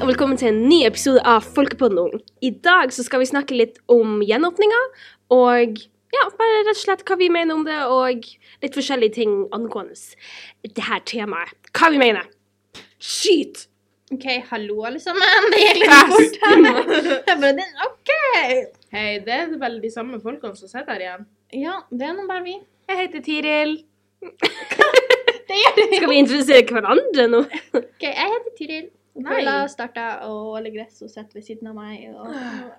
og velkommen til en ny episode av Folkepodden. Ung. I dag så skal vi snakke litt om gjenåpninga, og ja, bare rett og slett hva vi mener om det, og litt forskjellige ting angående det her temaet. Hva vi mener. Skyt! OK, hallo, alle sammen. Det gikk litt fort her. Bare, OK. Hei, det er vel de samme folkene som sitter her igjen. Ja, det er nå bare vi. Jeg heter Tiril. Det gjør det. Skal vi introdusere hverandre nå? OK, jeg heter Tiril. Paula starta å åle gress og sitter ved siden av meg. Og...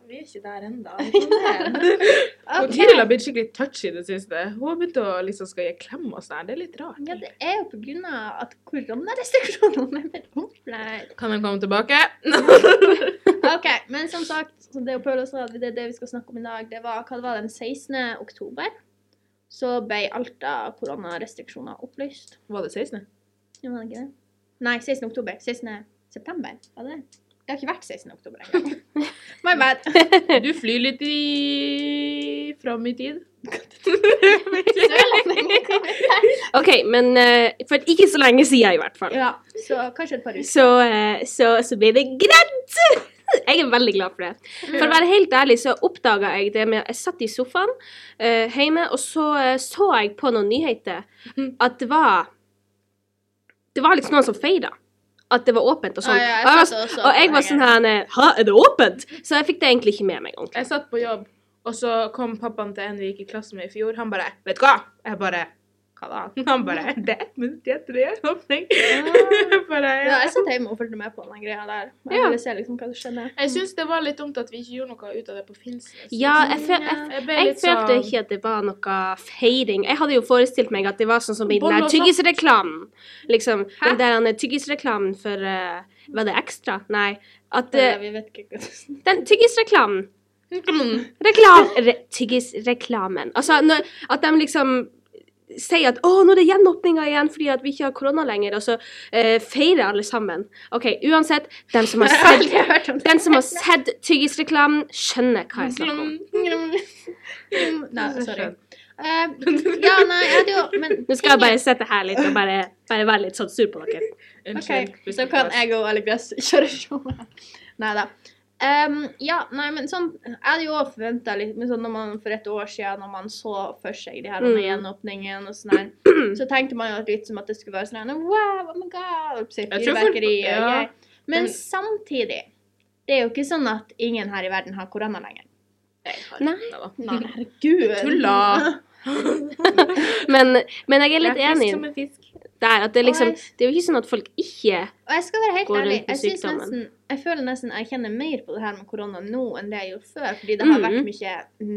Vi er ikke der ennå. okay. Ok. Tiril har blitt skikkelig touchy i det siste. Hun har begynt å liksom skal gi klem og sånn. Det er litt rart. Ja, det er jo på grunn av at koronarestriksjonene er blitt opplært. Kan jeg komme tilbake? OK, men som sagt, det Paula sa, det er det vi skal snakke om i dag, det var hva det var den 16. oktober. Så ble alt av koronarestriksjoner opplyst. Var det 16.? Ja, var det ikke det? Nei, 16. oktober. 16. september, var det det? Det har ikke vært 16. oktober engang. My bad. Du flyr litt i fram i tid. OK, men uh, for ikke så lenge siden i hvert fall. Ja, så kanskje et par uker. Så, uh, så, så ble det greit! Jeg er veldig glad for det. For å være helt ærlig så oppdaga jeg det med Jeg satt i sofaen uh, hjemme, og så så jeg på noen nyheter at det var Det var liksom noen som feira. At det var åpent og sånn. Ah, ja, jeg og, jeg var, satt og jeg var sånn her Hæ, er det åpent? Så jeg fikk det egentlig ikke med meg ordentlig. Jeg satt på jobb, og så kom pappaen til en vi gikk i klasse med i fjor. Han bare 'Vet du hva?' Jeg bare 'Hva da?' Han bare 'Det er ett minutt det er åpning'. Bare, Ja, ja. jeg satt hjemme og fulgte med på den greia der. Jeg Ja. ville se liksom hva som skjedde. Jeg syns det var litt dumt at vi ikke gjorde noe ut av det på Finnsnes. Ja, jeg, føl, jeg, Jeg jeg litt følte sånn- ikke at det var noe feiring. Jeg hadde jo forestilt meg at det var sånn som i den der tyggisreklamen. Liksom, Hæ? den der den tyggisreklamen for uh, Var det ekstra? Nei. At det... eh, vi vet ikke hva Den tyggisreklamen Mm. Reklam... Re, tyggisreklamen. Altså, når, at de liksom sier at 'Å, nå er det gjenåpninga igjen fordi at vi ikke har korona lenger', og så eh, feirer alle sammen. OK, uansett, den som har sett, den som har sett tyggisreklamen, skjønner hva jeg snakker om. Nei, sorry. Uh, ja, nei, jeg hadde jo Men Nå skal jeg bare sitte her litt og bare, bare være litt sånn sur på dere. Unnskyld. OK, så kan jeg og Alle Gress kjøre showet. Nei da. Ehm, ja, nei, men sånn Jeg hadde jo forventa litt men sånn når man for et år siden, når man så for seg de her Mm. gjenåpningen og sånn her, så tenkte man jo litt som at det skulle være sånn her, Wow, oh my god! Fyrverkeri og ja. greier. Men samtidig Det er jo ikke sånn at ingen her i verden har korona lenger. Nei. Nei, herregud. Tulla. Men, men jeg er litt Jeg er fisk enig som en fisk. der at det, liksom, det er jo ikke sånn at folk ikke går rundt med sykdommen. Og jeg skal være helt ærlig, jeg, synes nesten, jeg føler nesten jeg kjenner mer på det her med korona nå enn det jeg gjorde før, fordi det har vært mye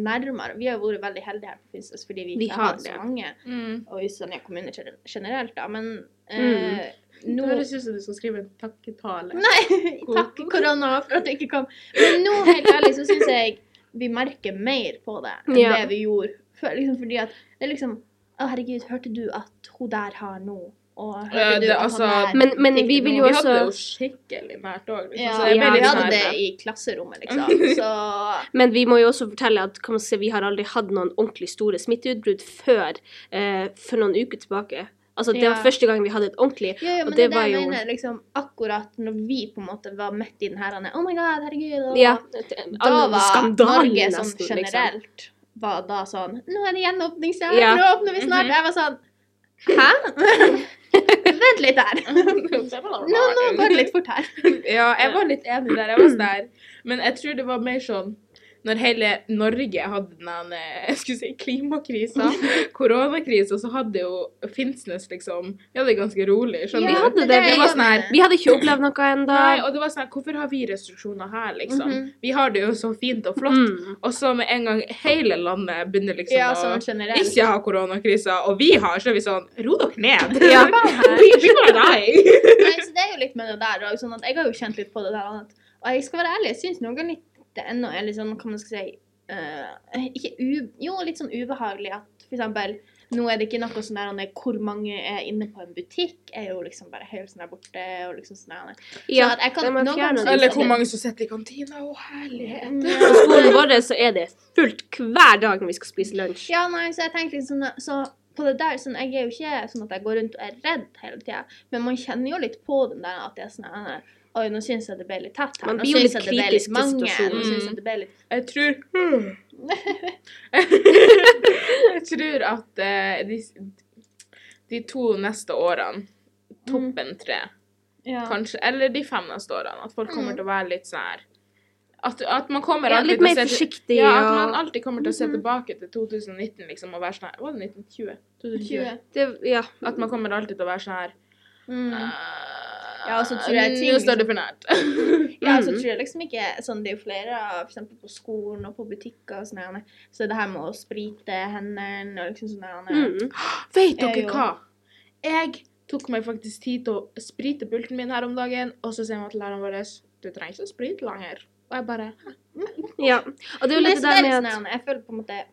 nærmere. Vi har vært veldig heldige her på Finnsnes fordi vi Vi ikke har har så mange, Mm. og i Sonja kommune generelt, da, men eh. Det nå høres ut som du skal skrive en takketale. Nei, takk korona for at du ikke kom. Men nå, helt ærlig, så syns jeg vi merker mer på det enn Ja. det vi gjorde før. Liksom fordi at det er liksom Å, herregud, hørte du at hun der har nå? Det- altså, Men, men vi vil jo Vi hadde det jo skikkelig nært òg. Liksom, Ja, vi hadde det i klasserommet, liksom. Så Men vi må jo også fortelle at kan man si, vi har aldri hatt noen ordentlig store smitteutbrudd før eh, for noen uker tilbake. Altså, det var Ja. første gang vi hadde et ordentlig Ja, ja, Og men det det, var jeg jo- mener, liksom, akkurat når vi på en måte var midt i den her Oh my god, herregud. Og Ja. da var skandalen Norge sånn nesten, liksom. generelt var da sånn Nå er det gjenåpningsdag, Ja. nå åpner vi snart. Mhm. Jeg var sånn Hæ? Vent litt her. Nå, nå går det litt fort her. Ja, jeg var litt enig der. Jeg var sånn der. Men jeg tror det var mer sånn når hele Norge hadde den eh, jeg skulle si, klimakrisa, koronakrisa, så hadde jo Finnsnes liksom Vi hadde det ganske rolig. skjønner Vi du? hadde det. det. Vi, var sånn her- vi hadde ikke opplevd noe ennå. Og det var sånn her, Hvorfor har vi restriksjoner her, liksom? Mhm. Vi har det jo så fint og flott. Mm. Og så med en gang hele landet begynner liksom Ja, å sånn ikke ha koronakrisa, og vi har, så er vi sånn Ro dere ned! Ja. vi, vi bare nei. Nei, så det er jo litt med det der. Og sånn jeg har jo kjent litt på det der. Og jeg skal være ærlig, jeg syns noen ganger litt det ennå er litt sånn, hva man skal si uh, Ikke u... Jo, litt sånn ubehagelig at eksempel nå er det ikke noe sånn der er hvor mange er inne på en butikk, er jo liksom bare helt sånn der borte og liksom sånn der. Ja, at jeg kan- noen ganger. Eller hvor mange som sitter i kantina. Å, herlighet. På skolen vår så er det fullt hver dag når vi skal spise lunsj. Ja, nei, så jeg tenker sånn Så på det der, sånn, Jeg er jo ikke sånn at jeg går rundt og er redd hele tida, men man kjenner jo litt på den der at det er sånn Oi, nå syns jeg det ble litt tett her. Man blir jo litt kritisk til. Situasjonen. syns jeg litt Jeg tror Jeg tror at uh, de, de to neste årene, toppen tre, ja. kanskje, eller de fem neste årene, at folk kommer Mm. til å være litt sånn her at, at man kommer Ja, alltid litt til å mer forsiktig, Ja, at man alltid kommer til å se Mhm. tilbake til 2019 liksom, og være sånn her Var det 1920? 2020? 20. Det, ja. At man kommer alltid til å være sånn her Mm. eh, Ja, og så tror jeg ting- Nå står det for nært. Ja, så Mhm. tror jeg liksom ikke sånn, Det er jo flere, for eksempel på skolen og på butikker og sånn. Så det her med å sprite hendene og liksom sånn Mm. Vet dere hva? Jeg tok meg faktisk tid til å sprite pulten min her om dagen, og så sier man til læreren vår du trenger ikke å sprite lenger. Og jeg bare ja. Og det er jo litt det der med sånn at Jeg føler på en måte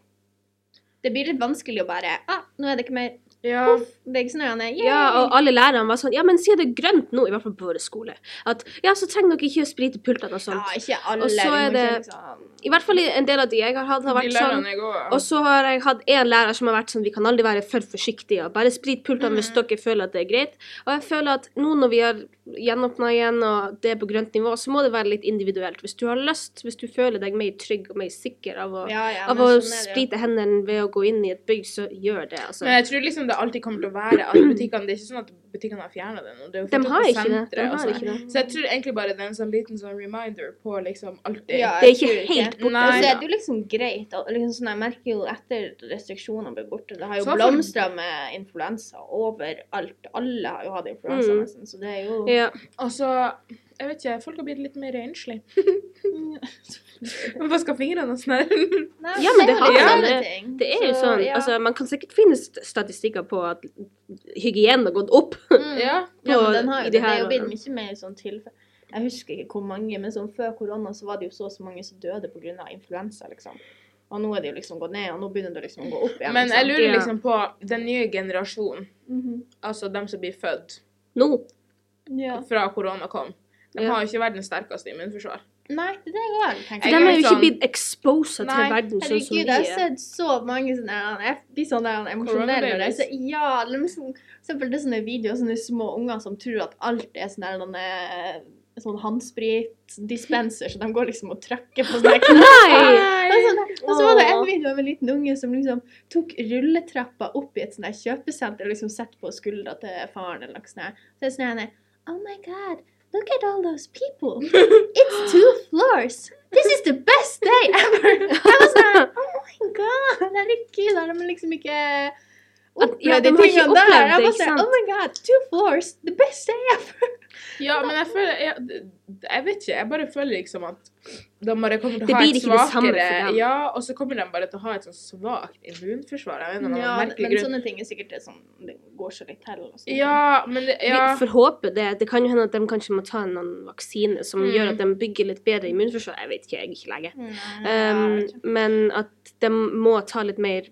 Det blir litt vanskelig å bare ah, Nå er det ikke mer Ja. Sånn her, yay! ja, og alle lærerne var sånn Ja, men si det er grønt nå, i hvert fall på vår skole, at ja, så trenger dere ikke å sprite pultene og sånt. Ja, ikke alle. Og så er det- liksom- I hvert fall en del av de jeg har hatt, har vært sånn. Og så har jeg hatt en lærer som har vært sånn Vi kan aldri være for forsiktige. Bare sprit pultene hvis Mhm. dere føler at det er greit. Og jeg føler at nå når vi har gjenåpna igjen, og det er på grønt nivå, så må det være litt individuelt. Hvis du har lyst, hvis du føler deg mer trygg og mer sikker av å, ja, ja, av å sånn sprite hendene ved å gå inn i et bygg, så gjør det. Altså. Men jeg tror liksom det alltid kommer til å være at butikkene Det er ikke sånn at butikkene har fjerna den. Og Det er jo De har ikke det. De har sånn. ikke det. Så jeg tror egentlig bare det er en sånn liten sånn reminder på liksom alltid Ja, Det er ikke helt borte. Nei Og så er det jo liksom greit. Og liksom sånn, jeg merker jo etter restriksjonene ble borte Det har jo blomstra med influensa overalt. Alle har jo hatt influensa, Mm. nesten. Så det er jo Ja. Og så Jeg vet ikke, folk har blitt litt mer renslige. Man vasker fingrene og sånn. Ja, men det har jo det. Det er jo sånn, altså Man kan sikkert finne statistikker på at hygienen har gått opp. Mm. Ja. Ja, på- men den har det. Det er jo blitt mye mer sånn tilfelle. Jeg husker ikke hvor mange, men sånn før korona så var det jo så og så mange som døde pga. influensa, liksom. Og nå er det jo liksom gått ned, og nå begynner det liksom å gå opp igjen. Men jeg liksom. lurer liksom på den nye generasjonen, Mhm. altså dem som blir født Nå. Ja. fra korona kom, de har jo ikke verdens sterkeste immunforsvar. Nei, det er òg For de er er jo sånn- ikke blitt exposa til verden sånn som vi Herregud, jeg har er. sett så mange sånne Jeg blir sånn der emosjonell når jeg ser Ja, liksom, for eksempel det er sånne videoer sånne små unger som tror at alt er sånne, denne- sånn håndspritdispenser, så de går liksom og trykker på sånne knapper. Nei! Og så- var det en video av en liten unge som liksom tok rulletrappa opp i et sånt kjøpesenter og liksom satte på skuldra til faren eller noe sånt. Så Så det er sånn Oh my god, look at all those people. It's two floors. This is the best day ever. Var sånn her, Oh my god, herregud, har de liksom ikke At- ja, de tingene der? Jeg det, ikke sånn? Oh my god, two floors, the best day ever. Ja, men jeg føler jeg, jeg vet ikke, jeg bare føler liksom at de bare kommer til å ha blir et ikke det samme svakere for dem. Ja, og så kommer de bare til å ha et sånn svakt immunforsvar. Jeg vet Ja, men grunn. sånne ting er sikkert det som det går så litt til. og. Ja, men det, ja. Vi får håpe det. Det kan jo hende at de kanskje må ta en annen vaksine som Mm. gjør at de bygger litt bedre immunforsvar. Jeg vet ikke, jeg er ikke lege. Mm, Um, men at de må ta litt mer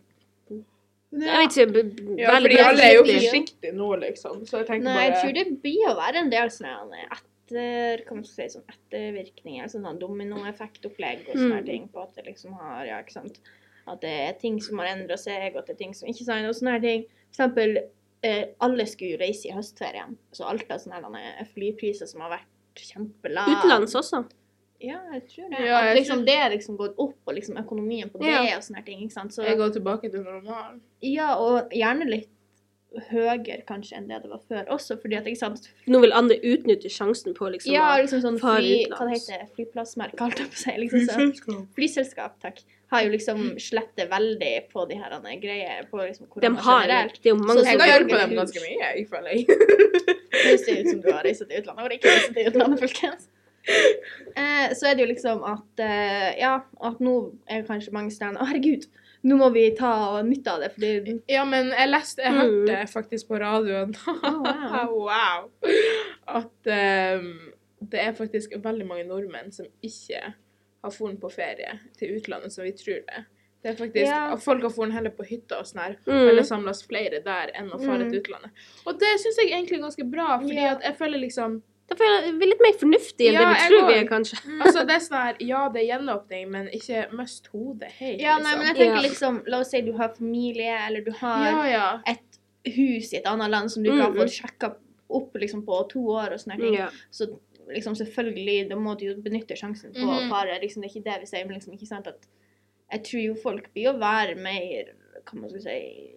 Jeg vet ikke ja, fordi alle er jo forsiktige nå, liksom. Så jeg tenker Nei, jeg tror det blir å være en del sånn etter, kan man si, sånn ettervirkninger, sånn dominoeffektopplegg og sånne Mm. ting på at det liksom har, ja, ikke sant, at det er ting som har endret seg, og at det er ting som ikke sant, og sånne ting. For eksempel, eh, alle skulle jo reise i høstferien, så alt av sånne flypriser som har vært kjempelave. Utenlands også. Ja, jeg tror det. Ja, at jeg liksom tror- det er liksom gått opp, og liksom økonomien på det Ja. og sånne ting, ikke sant. Så, jeg går tilbake til normalen. Ja, og gjerne litt høyere kanskje enn det det var før også, fordi at, ikke sant, Nå vil andre utnytte sjansen på liksom Ja, liksom sånn fly, hva det heter flyplassmerke, kalt jeg på å si. Liksom sånn. Flyselskap, takk. Har jo liksom slettet veldig på de her greiene på liksom De har generelt. Det er jo mange Så- Jeg som har hjulpet dem ganske mye, jeg føler jeg. Det ser ut som du har reist til utlandet. Har ikke reist til utlandet, folkens. Eh, så er det jo liksom at eh, Ja, at nå er kanskje mange steder Å, herregud, nå må vi ta nytte av det, fordi Ja, men jeg leste, jeg Mm. hørte faktisk på radioen wow. wow. At um, det er faktisk veldig mange nordmenn som ikke har dratt på ferie til utlandet som vi tror det. Det er faktisk, at Folk har dratt heller på hytta og sånn her, Mm. eller samles flere der enn å fare Mm. til utlandet. Og det syns jeg egentlig er ganske bra, fordi Ja. at jeg føler liksom Da føler jeg vi er litt mer fornuftige enn Ja, det vi tror vi er, kanskje. Altså, det er sånn her Ja, det er gjenåpning, men ikke mist hodet helt, Ja, nei, men jeg liksom. tenker liksom La oss si du har familie, eller du har Ja, ja. et hus i et annet land som du ikke har Mm. fått sjekka opp liksom på to år og sånne ting. Ja. Så liksom selvfølgelig, da må du jo benytte sjansen på å Mhm. fare. Liksom, det er ikke det vi sier, men liksom ikke sant at jeg tror jo folk blir å være mer, hva man skal si,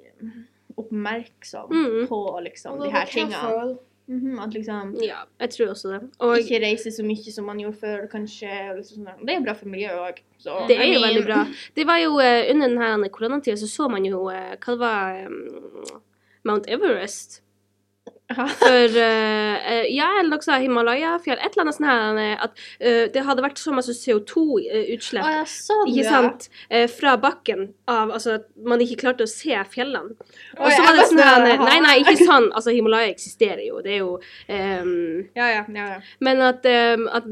oppmerksom mm. på liksom de her tingene. Mhm, at liksom Ja, jeg tror også det. Og ikke reise så mye som man gjorde før, kanskje. Liksom sånn. Det er bra for miljøet òg. det er jo veldig bra. Det var jo eh, Under denne koronatida så så man jo eh, hva det var um, Mount Everest. For eh, Ja, eller også Himalaya-fjell. Et eller annet sånt her eh, at uh, det hadde vært så masse CO2-utslipp. Å ja, sånn, ja. fra bakken av Altså at man ikke klarte å se fjellene. Og så var det sånn her sånn, Nei, nei, ikke sånn. Altså, Himalaya eksisterer jo. Det er jo um, Ja, ja, ja, ja. Men at, um, at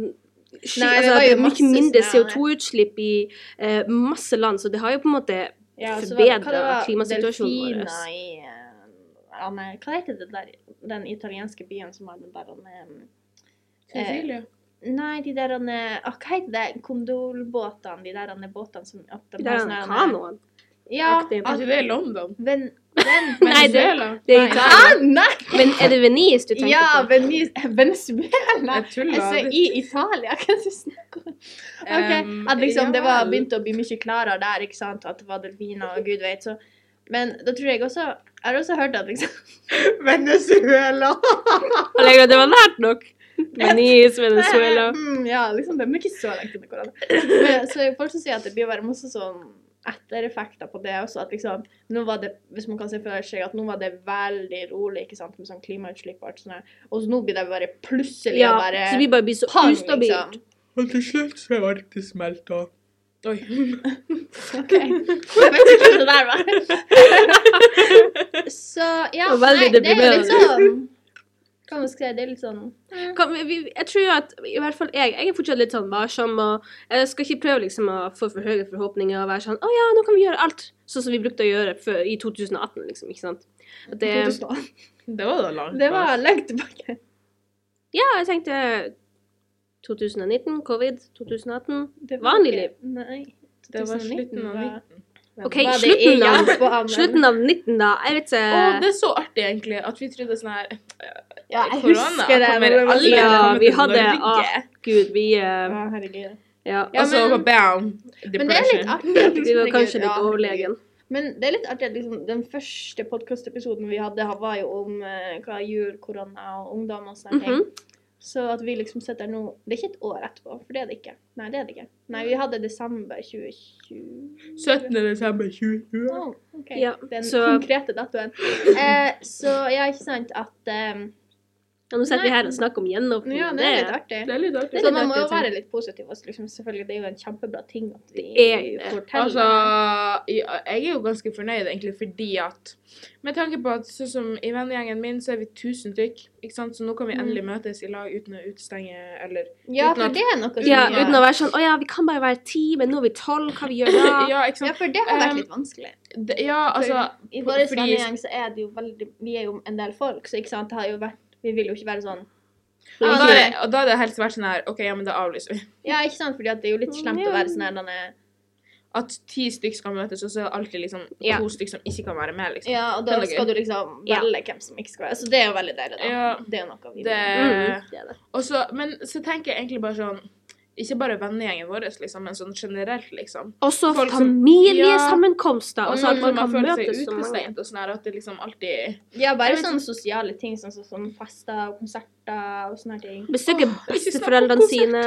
sky, Nei, altså, det er mye mindre CO2-utslipp i uh, masse land, så det har jo på en måte ja forbedra klimasituasjonen vår. Eh, ja, nei, Hva heter det der, den italienske byen som har den der eh, Cecilie. Nei, de der eh, ah, Hva heter det? Kondolbåtene? De der eh, båtene som at de der har er sånne kanoen. Ja. aktig. Er ikke det er London? Ven, ven, Nei, det-? Det er Nei. Italia. Ah, nei! Men er det Venice du tenker Ja, på? Venice, Venezuela. Jeg tuller. Altså, i Italia, hva er det du snakker om? Ok, Um, At liksom det var ja begynte å bli mye klarere der, ikke sant? At det var delfiner og gud vet så. Men da tror jeg også Jeg har også hørt at liksom Venezuela! Allegra, det var nært nok. Venice, Venezuela. Mm, ja, liksom, det er ikke så langt unna hverandre. Så er folk som sier at det blir bare masse sånn ettereffekter på det også. At liksom, nå var det, hvis man kan se for seg at nå var det veldig rolig ikke sant, med sånn klimautslipp og alt sånt. Og så nå blir det bare plutselig Ja, bare... bare så vi bare blir så ustabilt. liksom. Og til slutt så er Arktis smelta. Oi. OK. Jeg vet ikke hva det der var. Så ja, Det nei, det er litt sånn Hva man skal si, det er litt sånn Kan, vi, vi- jeg tror at i hvert fall jeg, jeg er fortsatt litt sånn varsom, og jeg skal ikke prøve liksom å få for høye forhåpninger og være sånn Å ja, nå kan vi gjøre alt sånn som vi brukte å gjøre før, i 2018, liksom. Ikke sant? At det, Det var da langt Det var langt tilbake. ja, jeg tenkte 2019, covid, 2018 Vanlig liv. Nei. Det var slutten av var- 19. OK, slutten av, slutten av 19, da. Jeg vet Å, det er så artig, egentlig, at vi trodde sånn her Ja, jeg Korona husker det. kommer sånn- Ja, å vi til hadde- Norge. Gud, vi uh, Ja, herregud. Ja. Ja, Og så men- bam! Men det er litt artig. Vi liksom, var kanskje litt ja, overlegen. Men det er litt artig at liksom, den første podkastepisoden vi hadde, var jo om uh, hva jul, korona og ungdom og sånne ting. Mhm. Så at vi liksom sitter nå Det er ikke et år etterpå, for det er det ikke. Nei, det er det ikke. Nei, vi hadde desember 2020. 17. desember 2020. Oh, ok. Ja, Den så- konkrete datoen. Eh, så ja, ikke sant at eh, Ja, nå sitter vi her og snakker om gjenåpning. Ja, det er litt artig. Det er litt artig. Så litt man må jo være litt positiv. også. liksom, selvfølgelig, det er jo en kjempebra ting at vi er forteller. Altså, jeg er jo ganske fornøyd egentlig fordi at Med tanke på at sånn som i vennegjengen min så er vi 1000 stykk, ikke sant? så nå kan vi Mm. endelig møtes i lag uten å utstenge eller ja, uten for at- det er noe som Ja, uten å være sånn Å ja, vi kan bare være ti, men nå er vi tolv. Hva vi gjør da? Ja, ikke Ja, for det har vært Um, litt vanskelig. Det, ja, altså I vår vennegjeng så er det jo veldig Vi er jo en del folk, så ikke sant, det har jo vært Vi vil jo ikke være sånn og Ja, da, er, og da er det helst vært sånn her OK, ja, men da avlyser vi. Ja, ikke sant, fordi at det er jo litt slemt å være sånn her denne At ti stykker skal møtes, og så er det alltid liksom Ja. to stykker som ikke kan være med, liksom. Ja, og da skal du liksom Ja. velge hvem som ikke skal være Så det er jo veldig deilig, da. Ja. Det er jo noe vi Det, Mm, det er det. Også, men så tenker jeg egentlig bare sånn Ikke bare vennegjengen vår, liksom, men sånn generelt, liksom. Også Folk familiesammenkomster. Ja, Og så at man man kan seg møtes så mange. utestengt og sånn her, at det liksom alltid Ja, bare sånne sosiale ting, sånn som sånn fester og konserter og sånne ting. Besøke ikke besteforeldrene sine.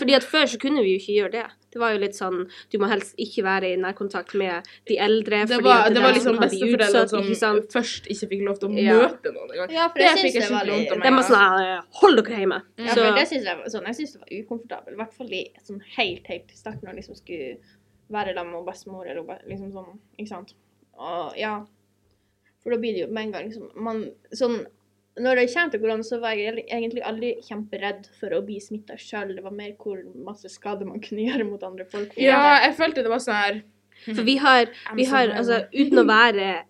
Fordi at før så kunne vi jo ikke gjøre det. Det var jo litt sånn Du må helst ikke være i nærkontakt med de eldre. Det var, det det var liksom som besteforeldrene som ikke først ikke fikk lov til å Ja. møte noen engang. Ja, for Det fikk syns jeg det var skikkelig litt vondt De var sånn «Eh, Hold dere hjemme. Ja, Så for det synes jeg, sånn, jeg synes det var ukomfortabelt. I hvert fall i sånn helt, helt til starten når jeg liksom skulle være sammen med bestemor eller liksom sånn, ikke sant. Og ja, for da blir det jo med en gang liksom, man, sånn, når det kommer til korona, så var jeg egentlig- aldri kjemperedd for å bli smittet selv. Det var mer hvor masse skade man kunne gjøre mot andre folk. Ja, jeg følte det var sånn her For vi har, vi har altså uten å være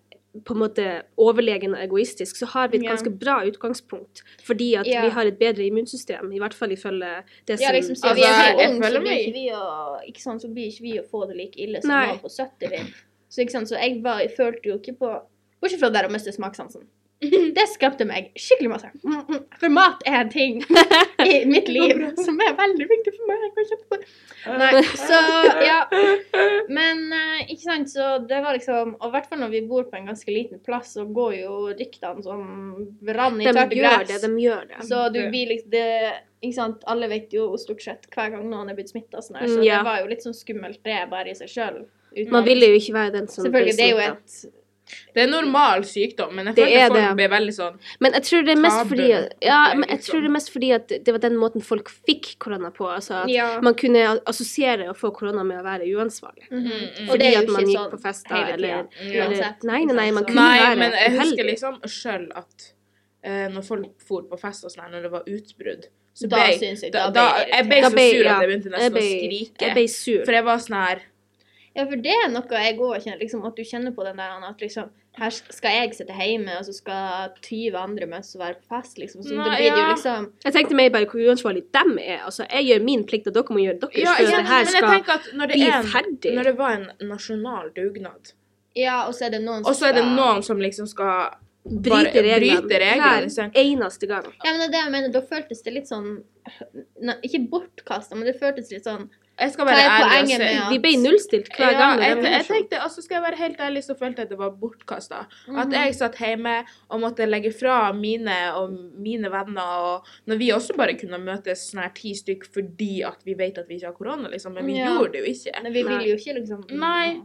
på en måte overlegen og egoistisk, så har vi et ganske bra utgangspunkt. Fordi at Ja. vi har et bedre immunsystem, i hvert fall ifølge det som Ja, liksom, så Altså, vi er så jeg unge, så føler blir meg- ikke vi å, ikke sant, så blir ikke vi å få det like ille som Nei. noen på 70. Så, ikke sant, så jeg, var, jeg følte jo ikke på Bortsett fra det å miste smakssansen. Det skapte meg skikkelig masse. Mm, mm. For mat er en ting i mitt liv som er veldig viktig for meg. Nei, så ja. Men eh, ikke sant, så det var liksom Og i hvert fall når vi bor på en ganske liten plass, så går jo ryktene som brann i tørt gress. de gjør det. Så du blir liksom det, Ikke sant, alle vet jo stort sett hver gang noen er blitt smitta sånn så Mm, det var jo litt sånn skummelt det bare i seg sjøl. Man ville jo ikke være den som ble Selvfølgelig, det er jo smittet. et Det er normal sykdom, men jeg Det føler er folk det. blir veldig sånn Men jeg tror det er mest Tabu, fordi Ja, er men jeg tror det er mest fordi at det var den måten folk fikk korona på. Altså at Ja. man kunne assosiere å få korona med å være uansvarlig. Mm, mm. Fordi at man gikk sånn på fester eller. Ja. eller Nei, nei, nei, man så- kunne Nei, være men jeg husker liksom sjøl at uh, når folk for på fest og sånn når det var utbrudd, så Da ble jeg da, da jeg Jeg ble Da så sur ja, at jeg begynte Jeg nesten ble, å skrike. jeg ble sur. For jeg var sånn her Ja, for det er noe jeg òg kjenner, liksom, at du kjenner på den der at liksom Her skal jeg sitte hjemme, og så skal 20 andre møtes og være på fest, liksom. Så Nå, det blir det jo liksom Jeg tenkte mer bare hvor uansvarlig dem er. Altså, jeg gjør min plikt, og dere må gjøre deres. Ja, for ikke at sant, det her men jeg skal tenker at når det, bli er en, ferdig. når det var en nasjonal dugnad, Ja, og så er det noen og så er det noen som liksom skal Bryte reglene hver eneste gang. Ja, men det er det jeg mener, da føltes det litt sånn Ikke bortkasta, men det føltes litt sånn Jeg skal Hva være er ærlig og poenget si med at- Vi ble nullstilt hver ja, gang. jeg, jeg sånn. tenkte, altså Skal jeg være helt ærlig, så følte jeg at det var bortkasta. At Mhm. jeg satt hjemme og måtte legge fra mine og mine venner, og når vi også bare kunne møtes sånn her ti stykk fordi at vi vet at vi ikke har korona, liksom. Men vi Ja. gjorde det jo ikke. Men vi ville jo ikke liksom Nei.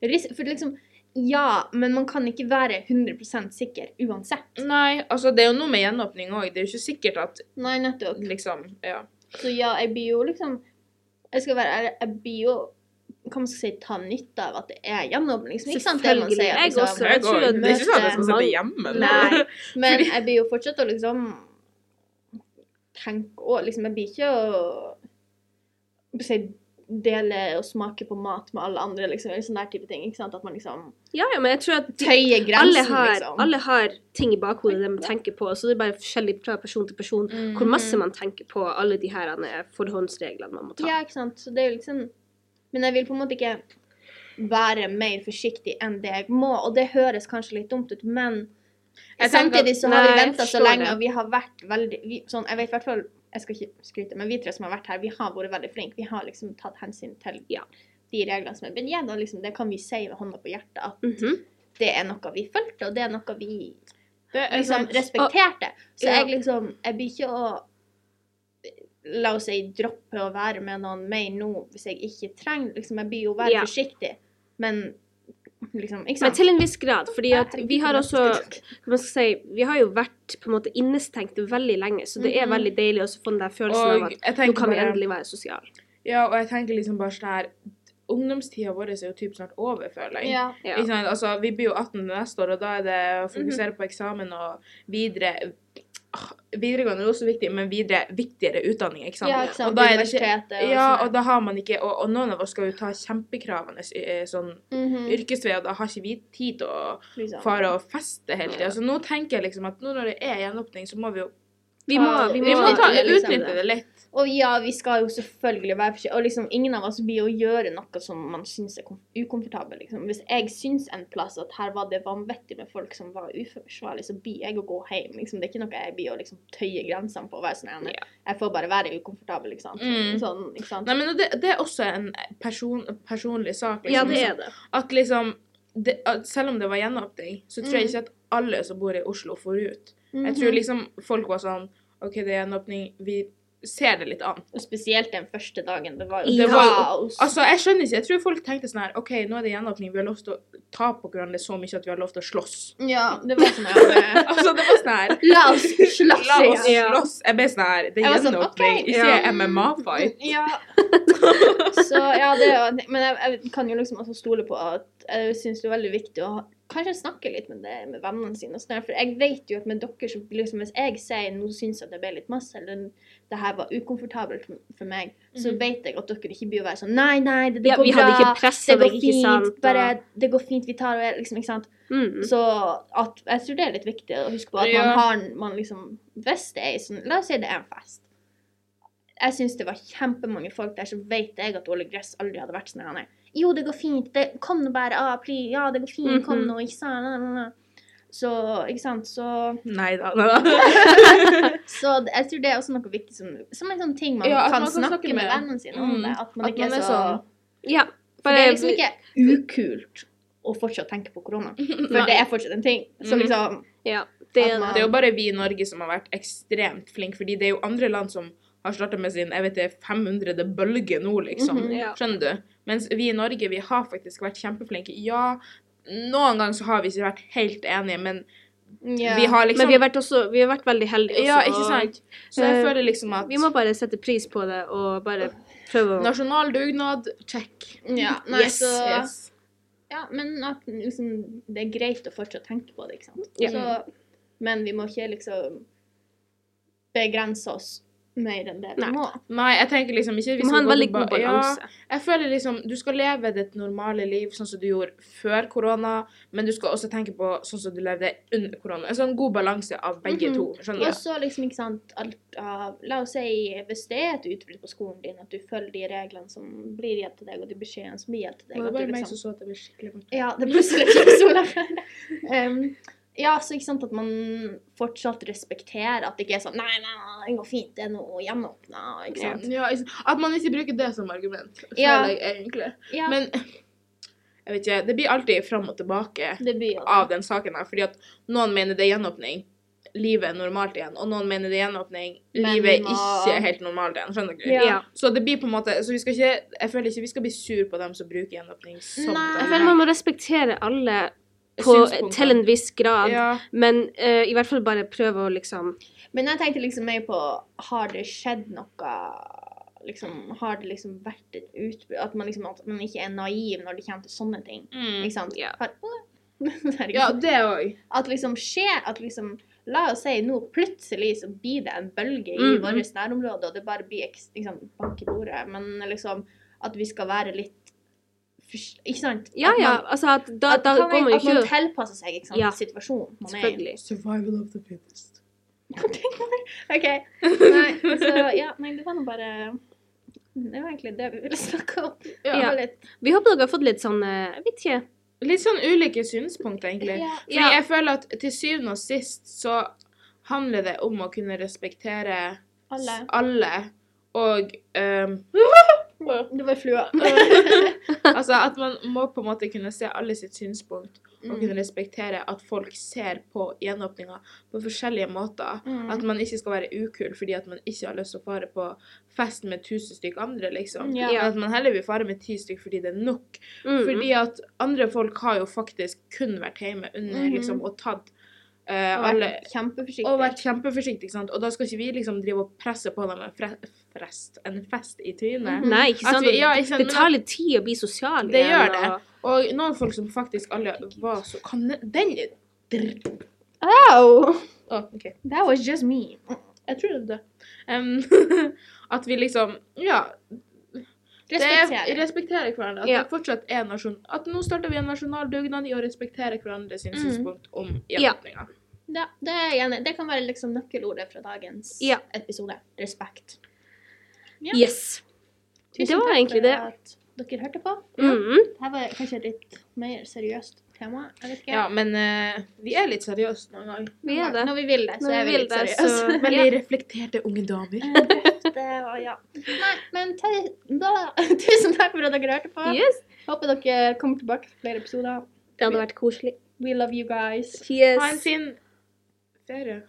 For liksom Ja, men man kan ikke være 100% sikker uansett. Nei, altså det er jo noe med gjenåpning òg. Det er jo ikke sikkert at Nei, nettopp. liksom Ja. Så ja, jeg blir jo liksom Jeg skal være ærlig, jeg blir jo hva man skal si, ta nytte av at det er gjenåpning. Liksom, ikke sant det man sier? liksom, Jeg også. Jeg tror går, at det er ikke sånn at jeg skal sitte hjemme. Nei, men jeg blir jo fortsatt å liksom tenke og liksom, Jeg blir ikke å jeg si, dele og smake på mat med alle andre, liksom. Sånn der type ting. ikke sant? At man liksom Ja, ja, men jeg tror at de, tøyer grensen, alle, har, liksom. alle har ting i bakhodet de tenker på, så det er bare forskjellig fra person til person hvor masse man tenker på alle de her eh, forhåndsreglene man må ta. Ja, ikke sant. Så det er jo liksom Men jeg vil på en måte ikke være mer forsiktig enn det jeg må, og det høres kanskje litt dumt ut, men samtidig så har vi venta så lenge, det. og vi har vært veldig vi, sånn, Jeg vet i hvert fall Jeg skal ikke skryte, men vi tre som har vært her, vi har vært veldig flinke. Vi har liksom tatt hensyn til Ja. de reglene som er blitt gitt, og liksom, det kan vi si med hånda på hjertet at Mhm. det er noe vi fulgte, og det er noe vi er liksom respekterte. Så jeg liksom Jeg blir ikke å La oss si droppe å være med noen mer nå hvis jeg ikke trenger liksom, Jeg blir jo være Ja. forsiktig, men liksom Ikke Men til en viss grad, fordi at vi har også hva skal si, Vi har jo vært på en måte innestengt veldig lenge, så det er Mhm. veldig deilig også å få den der følelsen Og av at nå kan vi endelig være sosiale. Ja, og jeg tenker liksom bare sånn her Ungdomstida vår er jo typ snart over, føler jeg. Ja. Ja. Altså, vi blir jo 18 neste år, og da er det å fokusere Mhm. på eksamen og videre Videregående er også viktig, men videre viktigere utdanning, ikke sant? ja, ikke sant. Og da er det ikke, ja, sånn. og da har man ikke Og, og noen av oss skal jo ta kjempekravende sånn sånn -hmm. yrkesvei, og da har ikke vi tid til å liksom. fare og feste hele tida. Så nå tenker jeg liksom at nå når det er gjenåpning, så må vi jo Vi må, vi må, vi må ta, det, liksom. utnytte det litt. Og ja, vi skal jo selvfølgelig være forsiktige. Og liksom, ingen av oss blir å gjøre noe som man syns er kom- ukomfortabelt. Liksom. Hvis jeg syns en plass at her var det vanvittig med folk som var uforsvarlige, så blir jeg å gå hjem. Liksom. Det er ikke noe jeg blir å liksom, tøye grensene på. sånn, her, Ja. Jeg får bare være ukomfortabel, ikke sant. Mm. Sånn, ikke sant? Nei, men det, det er også en person, personlig sak. Liksom, Ja, det er det. At liksom det, at Selv om det var gjenåpning, så tror jeg Mm. ikke at alle som bor i Oslo, får ut. Jeg Mhm. tror liksom folk var sånn OK, det er gjenåpning, vi ser det litt an. Og spesielt den første dagen. Det var jo Det var. Altså, jeg skjønner ikke. Jeg tror folk tenkte sånn her OK, nå er det gjenåpning, vi har lov til å ta på hverandre så mye at vi har lov til å slåss. ja, det var sånn her Altså, det var sånn her La oss slåss La oss slåss. Jeg ble sånn her Det er gjenåpning, var sånn, okay, ikke Ja. MMA-fight. Ja. Så ja, det er jo Men jeg, jeg kan jo liksom også stole på at jeg syns det er veldig viktig å ha, kanskje snakke litt med, det, med vennene sine. og sånn For jeg vet jo at med dere så liksom, Hvis jeg sier nå syns jeg det ble litt masse, eller det her var ukomfortabelt for meg, så Mhm. vet jeg at dere ikke blir å være sånn Nei, nei, det, det Ja, går vi bra. det går fint. sant? Bare, det går fint, vi tar det liksom, ikke sant. Mm. Så at, jeg tror det er litt viktig å huske på at man har man liksom Hvis det er sånn La oss si det er en fest. Jeg syns det var kjempemange folk der, så vet jeg at Ole Gress aldri hadde vært sånn. Jo, det går fint. Det, kom nå bare. Ah, pli, Ja, det går fint. Kom Mhm. nå. Ikke sant? Så, ikke sant, så Nei da. Nei da. Så jeg tror det er også noe viktig som, som en sånn ting man Ja, kan man kan snakke med med- vennene sine om Mm. det. At man At ikke man er så sånn- Ja. For det er liksom ikke ukult å fortsatt tenke på korona. For det er fortsatt en ting. Så Mhm. liksom Ja, det er man- Det er jo bare vi i Norge som har vært ekstremt flinke, fordi det er jo andre land som har starta med sin jeg vet det, 500. bølge nå, liksom. Mhm, ja. Skjønner du? Mens vi i Norge, vi har faktisk vært kjempeflinke. Ja, noen ganger så har vi ikke vært helt enige, men yeah. vi har liksom Men vi har vært, også, vi har vært veldig heldige også. Ja, ikke sant? Så jeg uh, føler liksom at Vi må bare sette pris på det og bare prøve å Nasjonal dugnad, check. Ja, nei, yes, så yes. Ja, men at liksom, det er greit å fortsatt tenke på det, ikke sant. Yeah. Så, men vi må ikke liksom begrense oss mer enn det du Nei. må. Nei, jeg tenker liksom ikke Vi må ha en veldig god balanse. Ja, jeg føler liksom Du skal leve ditt normale liv sånn som du gjorde før korona, men du skal også tenke på sånn som du levde under korona. En sånn god balanse av begge Mhm. to. Skjønner Og du? så liksom, ikke sant, alt av La oss si hvis det er et utbrudd på skolen din, at du følger de reglene som blir gitt til deg, og de beskjedene som blir gitt til deg. Det var bare liksom, meg som så at det ble skikkelig vondt. Ja, det ble skikkelig ikke sola. um, ja, så ikke sant at man fortsatt respekterer at det ikke er sånn Nei, nei, nei, det går fint, det er noe gjenåpna, ikke sant. Ja, at man ikke bruker det som argument, føler Ja. jeg egentlig. Ja, Men jeg vet ikke, det blir alltid fram og tilbake av den saken her, fordi at noen mener det er gjenåpning, livet er normalt igjen, og noen mener det er gjenåpning, livet er ikke helt normalt igjen. Skjønner du? Ja. Ja. Så det blir på en måte Så vi skal ikke Jeg føler ikke vi skal bli sur på dem som bruker gjenåpning som Nei, Jeg føler man må respektere alle på, til en viss grad, Ja. men uh, i hvert fall bare prøve å liksom Men jeg tenkte liksom mer på Har det skjedd noe liksom, Har det liksom vært et utbrudd At man liksom at man ikke er naiv når det kommer til sånne ting. Mm. Ikke sant? Ja. Har. Ja, det òg. At liksom skjer At liksom La oss si nå plutselig så blir det en bølge i Mhm. vårt nærområde, og det bare blir liksom, bank i bordet. Men liksom at vi skal være litt Ikke sant? Ja, ja. man- Altså at da, at, da kan går man jo ikke at man tilpasser seg ikke sant, Ja. situasjonen man er. Selvfølgelig. Survival of the fittest. OK. Nei, så ja, nei, det var nå bare Det var egentlig det vi ville snakke om. Ja. ja. Vi håper dere har fått litt sånn eh, Jeg vet ikke. Litt sånn ulike synspunkter, egentlig. ja. Fordi Ja. jeg føler at til syvende og sist så handler det om å kunne respektere Alle. alle og ehm, Det var flua. Altså at man må på en måte kunne se alle sitt synspunkt og Mm. kunne respektere at folk ser på gjenåpninga på forskjellige måter. Mm. At man ikke skal være ukul fordi at man ikke har lyst til å fare på fest med tusen stykker andre, liksom. Ja. At man heller vil fare med ti stykker fordi det er nok. Mm. Fordi at andre folk har jo faktisk kun vært hjemme under Mhm. liksom og tatt eh, Og vært kjempeforsiktig. og vært sant. Og da skal ikke vi liksom drive og presse på dem frest, en fest i trynet. Mhm. Nei, ikke sant. vi- ja, ikke sant, det tar litt tid å bli sosial Det gjør det. og- noen folk som faktisk alle var så Kan den Au! Oh, okay. That was just me. Jeg tror det Um. At vi liksom Ja. Det Respektere. er, respektere hverandre. At Ja. det fortsatt er nasjon... At nå starter vi en nasjonal dugnad i å respektere hverandres Mhm. synspunkt om Ja. gjenåpninga. Ja, det, er jeg enig. det kan være liksom nøkkelordet fra dagens Ja. episode. Respekt. Ja. Yes. Tusen Det var takk egentlig for det. at dere hørte på. Mm. Dette var kanskje et litt mer seriøst tema. Jeg vet ikke. Ja, men uh, vi er litt seriøse noen ganger. Vi er det. Når vi vil det, så Når er vi vi litt seriøse. Veldig reflekterte unge damer. det var, ja. Nei, men da, tusen takk for at dere hørte på. Yes. Håper dere kommer tilbake for flere episoder. Det hadde vært koselig. We love you guys. Yes. Ha en fin ferie.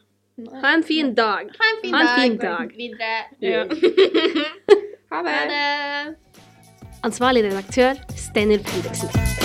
Ha en fin dag. Ha en fin Ha en dag. fin dag. Videre. Ja. ha det. Ha det. Ansvarlig redaktør Steinar Pedersen.